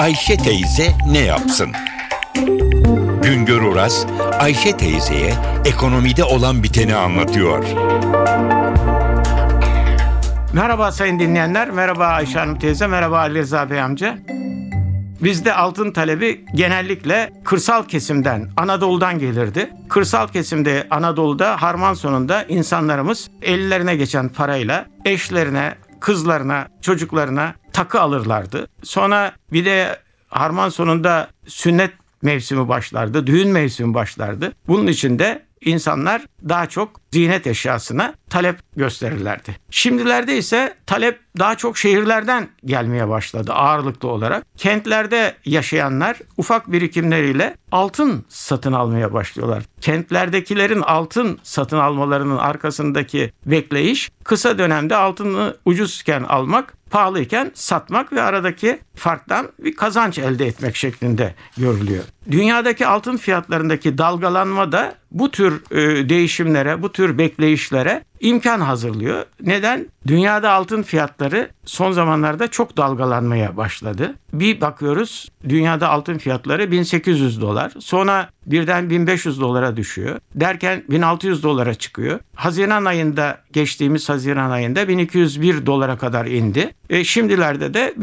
Ayşe teyze ne yapsın? Güngör Oras, Ayşe teyzeye ekonomide olan biteni anlatıyor. Merhaba sayın dinleyenler, merhaba Ayşe Hanım teyze, merhaba Ali Reza Bey amca. Bizde altın talebi genellikle kırsal kesimden, Anadolu'dan gelirdi. Kırsal kesimde Anadolu'da harman sonunda insanlarımız ellerine geçen parayla eşlerine, kızlarına, çocuklarına takı alırlardı. Sonra bir de harman sonunda sünnet mevsimi başlardı, düğün mevsimi başlardı. Bunun için de insanlar daha çok ziynet eşyasına talep gösterirlerdi. Şimdilerde ise talep daha çok şehirlerden gelmeye başladı ağırlıklı olarak. Kentlerde yaşayanlar ufak birikimleriyle altın satın almaya başlıyorlar. Kentlerdekilerin altın satın almalarının arkasındaki bekleyiş kısa dönemde altını ucuzken almak, pahalıyken satmak ve aradaki farktan bir kazanç elde etmek şeklinde görülüyor. Dünyadaki altın fiyatlarındaki dalgalanma da bu tür e, değişimlere, bu tür bekleyişlere imkan hazırlıyor. Neden? Dünyada altın fiyatları son zamanlarda çok dalgalanmaya başladı. Bir bakıyoruz dünyada altın fiyatları 1800 dolar. Sonra birden 1500 dolara düşüyor. Derken 1600 dolara çıkıyor. Haziran ayında geçtiğimiz Haziran ayında 1201 dolara kadar indi. E, şimdilerde de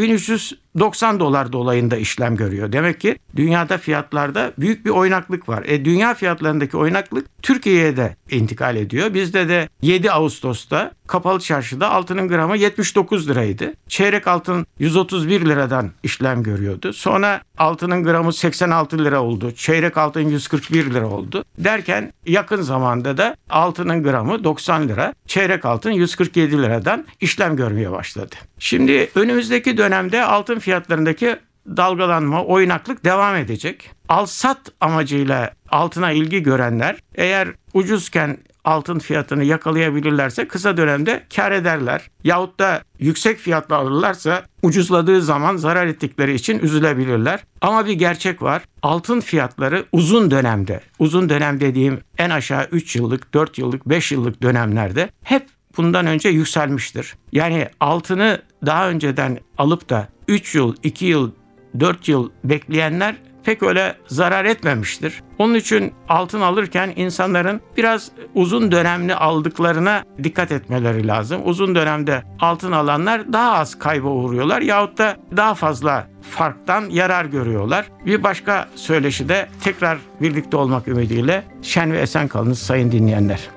1390 dolar dolayında işlem görüyor. Demek ki dünyada fiyatlarda büyük bir oynaklık var. E, dünya fiyatlarındaki oynaklık Türkiye'ye de intikal ediyor. Bizde de 7 Ağustos'ta kapalı çarşıda altının gramı 79 liraydı. Çeyrek altın 131 liradan işlem görüyordu. Sonra altının gramı 86 lira oldu. Çeyrek altın 141 lira oldu. Derken yakın zamanda da altının gramı 90 lira, çeyrek altın 147 liradan işlem görmeye başladı. Şimdi önümüzdeki dönemde altın fiyatlarındaki dalgalanma, oynaklık devam edecek. Al-sat amacıyla altına ilgi görenler eğer ucuzken altın fiyatını yakalayabilirlerse kısa dönemde kar ederler. Yahut da yüksek fiyatla alırlarsa ucuzladığı zaman zarar ettikleri için üzülebilirler. Ama bir gerçek var. Altın fiyatları uzun dönemde, uzun dönem dediğim en aşağı 3 yıllık, 4 yıllık, 5 yıllık dönemlerde hep bundan önce yükselmiştir. Yani altını daha önceden alıp da 3 yıl, 2 yıl, 4 yıl bekleyenler pek öyle zarar etmemiştir. Onun için altın alırken insanların biraz uzun dönemli aldıklarına dikkat etmeleri lazım. Uzun dönemde altın alanlar daha az kayba uğruyorlar yahut da daha fazla farktan yarar görüyorlar. Bir başka söyleşi de tekrar birlikte olmak ümidiyle şen ve esen kalınız sayın dinleyenler.